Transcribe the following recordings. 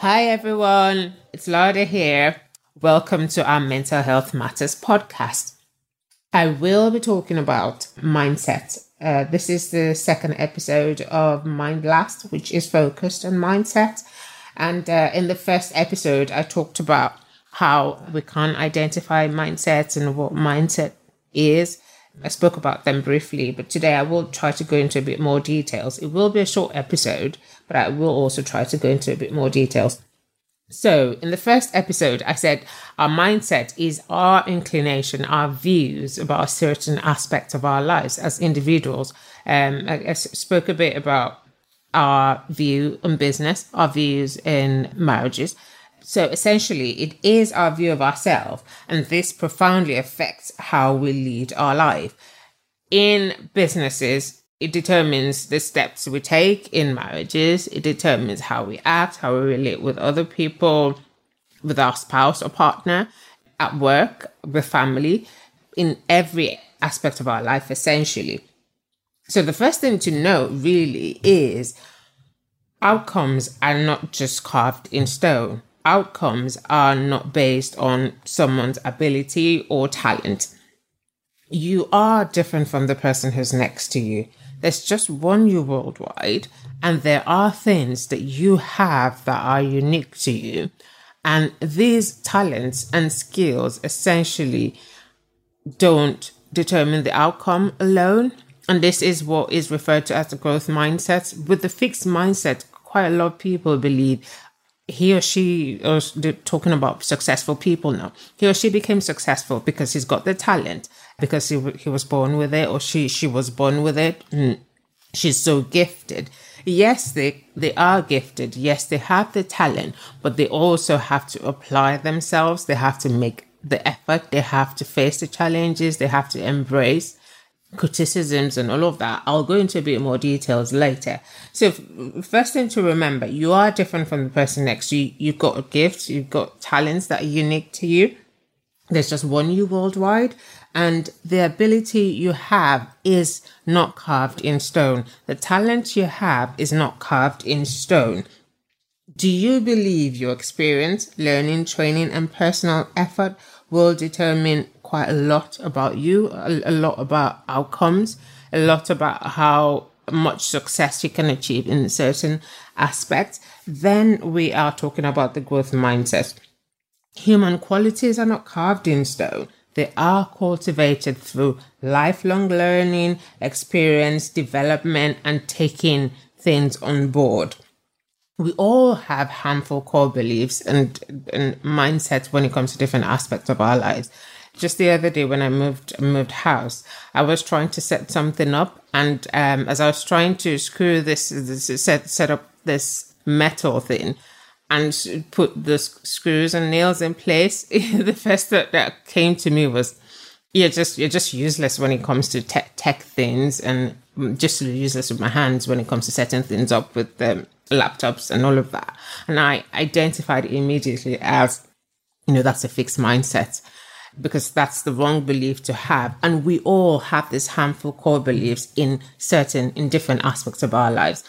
Hi everyone, it's Lada here. Welcome to our Mental Health Matters podcast. I will be talking about mindset. Uh, this is the second episode of Mind Blast, which is focused on mindset. And uh, in the first episode, I talked about how we can identify mindsets and what mindset is. I spoke about them briefly, but today I will try to go into a bit more details. It will be a short episode, but I will also try to go into a bit more details. So, in the first episode, I said our mindset is our inclination, our views about certain aspect of our lives as individuals. Um, I, I spoke a bit about our view on business, our views in marriages. So essentially, it is our view of ourselves, and this profoundly affects how we lead our life. In businesses, it determines the steps we take in marriages. It determines how we act, how we relate with other people, with our spouse or partner, at work, with family, in every aspect of our life, essentially. So, the first thing to know really is outcomes are not just carved in stone. Outcomes are not based on someone's ability or talent. You are different from the person who's next to you. There's just one you worldwide, and there are things that you have that are unique to you. And these talents and skills essentially don't determine the outcome alone. And this is what is referred to as the growth mindset. With the fixed mindset, quite a lot of people believe he or she, or talking about successful people now, he or she became successful because he's got the talent because he, he was born with it or she she was born with it. Mm. she's so gifted. Yes they they are gifted. Yes they have the talent but they also have to apply themselves. They have to make the effort. They have to face the challenges. They have to embrace criticisms and all of that i'll go into a bit more details later so first thing to remember you are different from the person next to you you've got a gift, you've got talents that are unique to you there's just one you worldwide and the ability you have is not carved in stone. The talent you have is not carved in stone. Do you believe your experience, learning, training, and personal effort will determine quite a lot about you, a, a lot about outcomes, a lot about how much success you can achieve in certain aspects? Then we are talking about the growth mindset. Human qualities are not carved in stone. They are cultivated through lifelong learning, experience, development, and taking things on board. We all have harmful core beliefs and, and mindsets when it comes to different aspects of our lives. Just the other day when I moved moved house, I was trying to set something up, and um, as I was trying to screw this, this set set up this metal thing, and put the screws and nails in place, the first thought that came to me was, you're just you're just useless when it comes to tech tech things, and just useless with my hands when it comes to setting things up with um, laptops and all of that. And I identified immediately as, you know, that's a fixed mindset because that's the wrong belief to have. And we all have these harmful core beliefs in certain, in different aspects of our lives.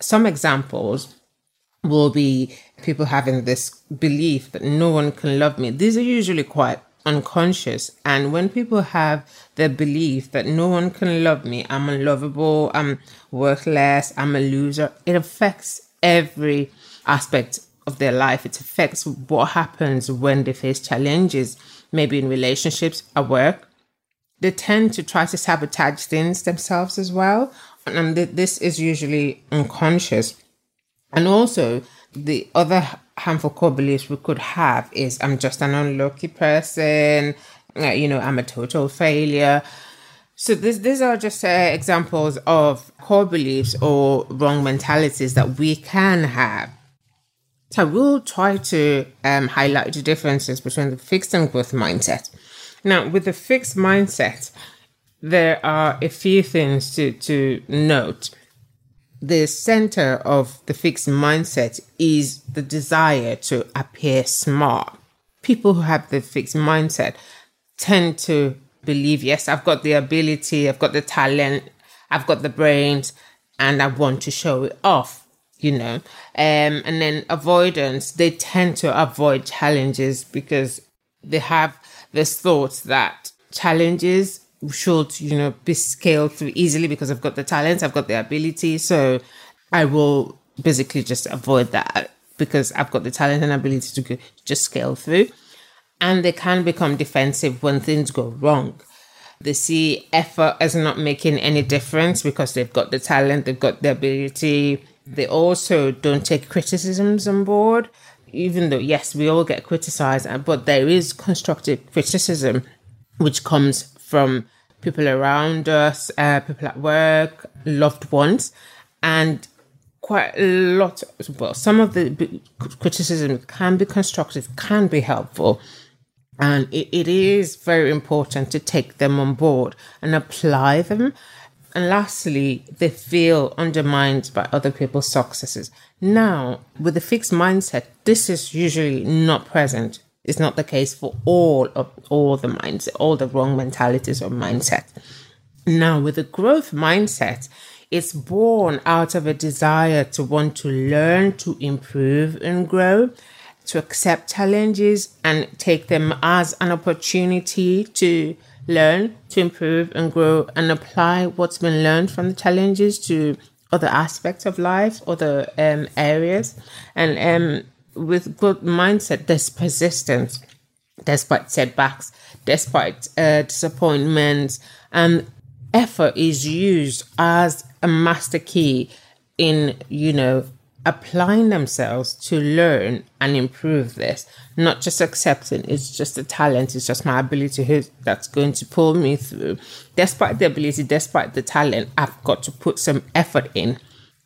Some examples will be people having this belief that no one can love me. These are usually quite unconscious. And when people have the belief that no one can love me, I'm unlovable, I'm worthless, I'm a loser, it affects every aspect of their life. It affects what happens when they face challenges, maybe in relationships, at work. They tend to try to sabotage things themselves as well. And this is usually unconscious. And also, the other harmful core beliefs we could have is I'm just an unlucky person, uh, you know, I'm a total failure. So this, these are just uh, examples of core beliefs or wrong mentalities that we can have. So we'll try to um, highlight the differences between the fixed and growth mindset. Now, with the fixed mindset, there are a few things to, to note. The center of the fixed mindset is the desire to appear smart. People who have the fixed mindset tend to believe, yes, I've got the ability, I've got the talent, I've got the brains, and I want to show it off, you know. Um, and then avoidance, they tend to avoid challenges because they have this thought that challenges should, you know, be scaled through easily because I've got the talent, I've got the ability. So I will basically just avoid that because I've got the talent and ability to just scale through and they can become defensive when things go wrong. They see effort as not making any difference because they've got the talent, they've got the ability. They also don't take criticisms on board, even though, yes, we all get criticized, but there is constructive criticism which comes from people around us, uh, people at work, loved ones. And quite a lot, well, some of the criticism can be constructive, can be helpful and it, it is very important to take them on board and apply them. And lastly, they feel undermined by other people's successes. Now, with a fixed mindset, this is usually not present. It's not the case for all of all the mindset, all the wrong mentalities or mindset. Now, with a growth mindset, it's born out of a desire to want to learn, to improve and grow to accept challenges and take them as an opportunity to learn, to improve and grow and apply what's been learned from the challenges to other aspects of life, other um, areas. And um, with good mindset, there's persistence despite setbacks, despite uh, disappointments, and effort is used as a master key in, you know, applying themselves to learn and improve this, not just accepting it's just a talent, it's just my ability that's going to pull me through. Despite the ability, despite the talent, I've got to put some effort in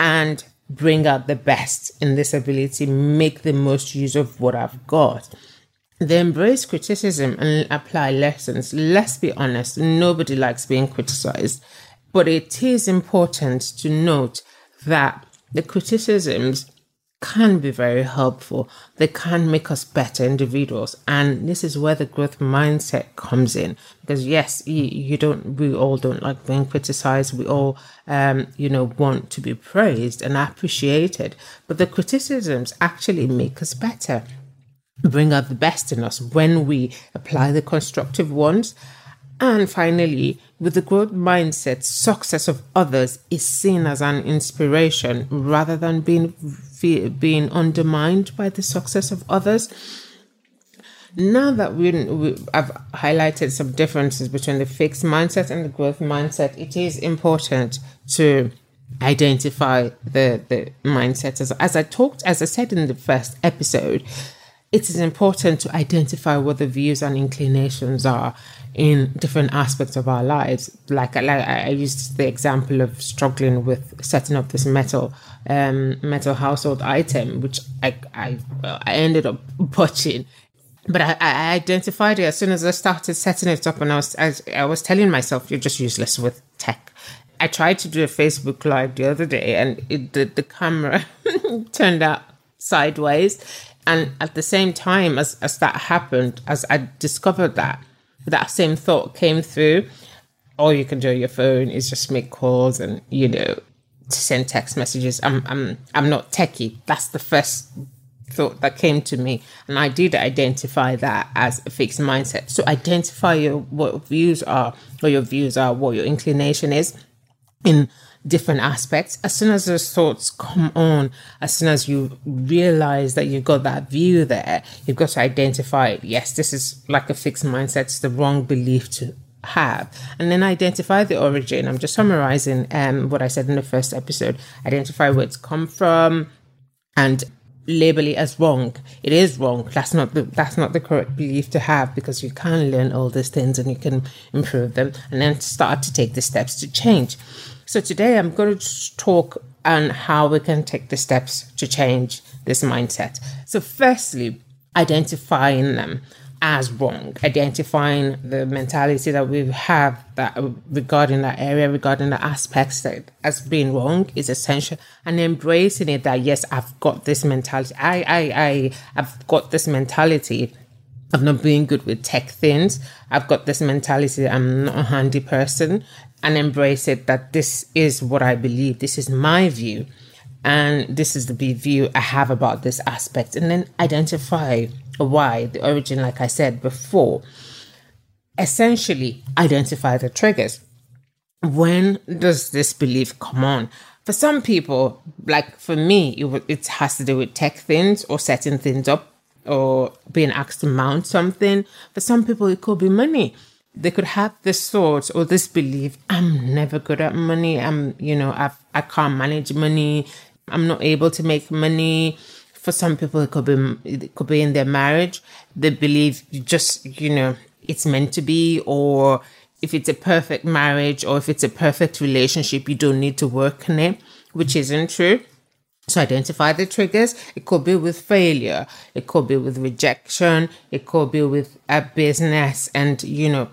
and bring out the best in this ability, make the most use of what I've got. They embrace criticism and apply lessons. Let's be honest, nobody likes being criticized, but it is important to note that the criticisms can be very helpful. They can make us better individuals. And this is where the growth mindset comes in. Because yes, you, don't, we all don't like being criticized. We all, um, you know, want to be praised and appreciated. But the criticisms actually make us better, bring out the best in us when we apply the constructive ones. And finally, with the growth mindset, success of others is seen as an inspiration rather than being being undermined by the success of others. Now that we, we have highlighted some differences between the fixed mindset and the growth mindset, it is important to identify the the mindset as as I talked as I said in the first episode it is important to identify what the views and inclinations are in different aspects of our lives. Like, like I used the example of struggling with setting up this metal um, metal household item, which I I, I ended up botching. But I, I identified it as soon as I started setting it up, and I was I, I was telling myself, "You're just useless with tech." I tried to do a Facebook live the other day, and it, the the camera turned out sideways and at the same time as, as that happened, as I discovered that, that same thought came through. All you can do on your phone is just make calls and, you know, to send text messages. I'm I'm I'm not techie. That's the first thought that came to me. And I did identify that as a fixed mindset. So identify your what views are, or your views are, what your inclination is in different aspects. As soon as those thoughts come on, as soon as you realize that you've got that view there, you've got to identify, yes, this is like a fixed mindset, it's the wrong belief to have and then identify the origin i'm just summarizing um what i said in the first episode identify where it's come from and label it as wrong. It is wrong. That's not the that's not the correct belief to have because you can learn all these things and you can improve them and then start to take the steps to change. So today I'm going to talk on how we can take the steps to change this mindset. So firstly, identifying them as wrong, identifying the mentality that we have that uh, regarding that area, regarding the aspects that as being wrong is essential, and embracing it that yes, I've got this mentality. I, I, I, I've got this mentality of not being good with tech things. I've got this mentality. I'm not a handy person, and embrace it that this is what I believe. This is my view, and this is the view I have about this aspect, and then identify why, the origin, like I said before, essentially identify the triggers. When does this belief come on? For some people, like for me, it, it has to do with tech things or setting things up or being asked to mount something. For some people, it could be money. They could have this thought or oh, this belief: "I'm never good at money. I'm, you know, I I can't manage money. I'm not able to make money." for some people it could be it could be in their marriage they believe just you know it's meant to be or if it's a perfect marriage or if it's a perfect relationship you don't need to work on it which isn't true so identify the triggers. It could be with failure. It could be with rejection. It could be with a business. And, you know,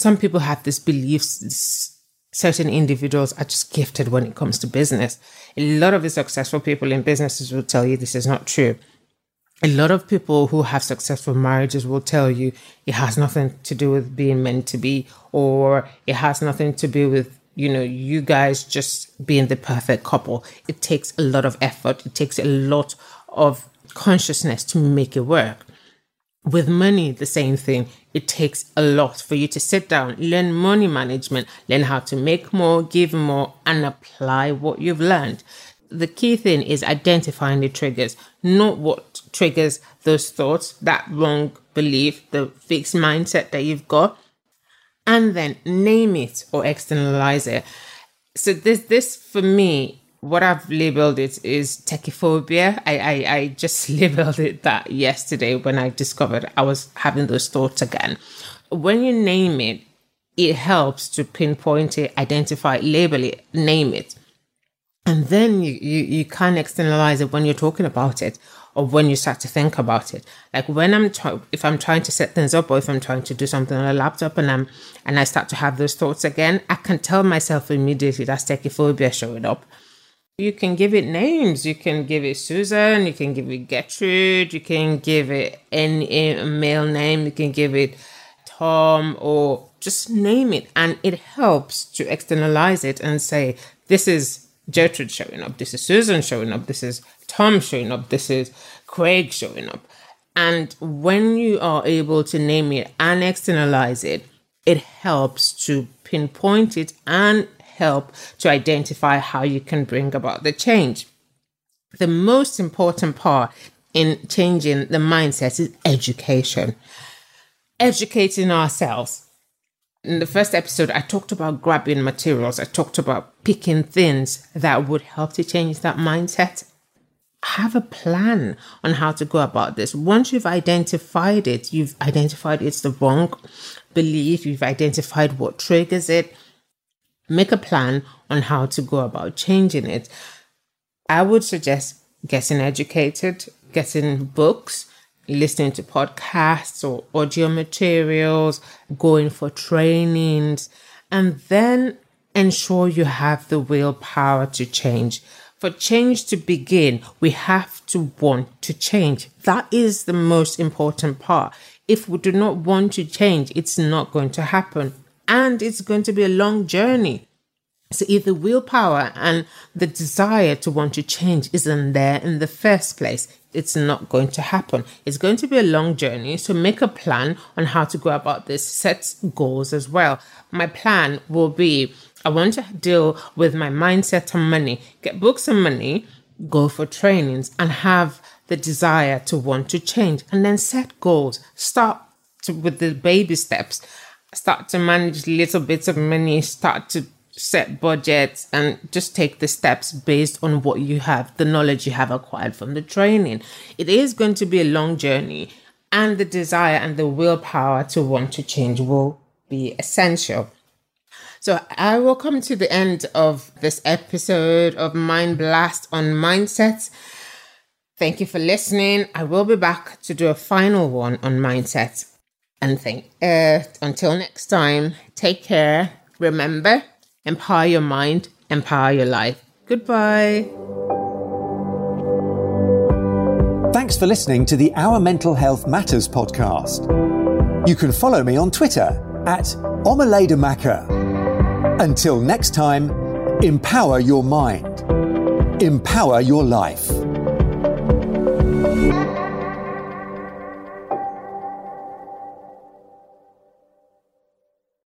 some people have this beliefs certain individuals are just gifted when it comes to business. A lot of the successful people in businesses will tell you this is not true. A lot of people who have successful marriages will tell you it has nothing to do with being meant to be, or it has nothing to do with, you know, you guys just being the perfect couple. It takes a lot of effort, it takes a lot of consciousness to make it work. With money, the same thing. It takes a lot for you to sit down, learn money management, learn how to make more, give more, and apply what you've learned. The key thing is identifying the triggers, not what triggers those thoughts, that wrong belief, the fixed mindset that you've got, and then name it or externalize it. So this this for me what I've labeled it is techophobia. I, I, I just labeled it that yesterday when I discovered I was having those thoughts again. When you name it, it helps to pinpoint it, identify it, label it, name it. And then you, you, you can externalize it when you're talking about it or when you start to think about it. Like when I'm if I'm trying to set things up or if I'm trying to do something on a laptop and I'm, and I start to have those thoughts again, I can tell myself immediately that's techophobia showing up you can give it names. You can give it Susan. You can give it Gertrude. You can give it any eh, male name. You can give it Tom or just name it. And it helps to externalize it and say, this is Gertrude showing up. This is Susan showing up. This is Tom showing up. This is Craig showing up. And when you are able to name it and externalize it, it helps to pinpoint it and help to identify how you can bring about the change. The most important part in changing the mindset is education. Educating ourselves. In the first episode, I talked about grabbing materials. I talked about picking things that would help to change that mindset. Have a plan on how to go about this. Once you've identified it, you've identified it's the wrong belief, you've identified what triggers it, make a plan on how to go about changing it. I would suggest getting educated, getting books, listening to podcasts or audio materials, going for trainings, and then ensure you have the willpower to change. For change to begin, we have to want to change. That is the most important part. If we do not want to change, it's not going to happen and it's going to be a long journey. So if the willpower and the desire to want to change isn't there in the first place, it's not going to happen. It's going to be a long journey. So make a plan on how to go about this. Set goals as well. My plan will be I want to deal with my mindset on money, get books on money, go for trainings, and have the desire to want to change. And then set goals. Start to, with the baby steps start to manage little bits of money, start to set budgets and just take the steps based on what you have, the knowledge you have acquired from the training. It is going to be a long journey, and the desire and the willpower to want to change will be essential. So, I will come to the end of this episode of Mind Blast on Mindsets. Thank you for listening. I will be back to do a final one on mindset. And think uh, until next time, take care. Remember, empower your mind, empower your life. Goodbye. Thanks for listening to the Our Mental Health Matters podcast. You can follow me on Twitter at Omaledamaka. Until next time, empower your mind, empower your life.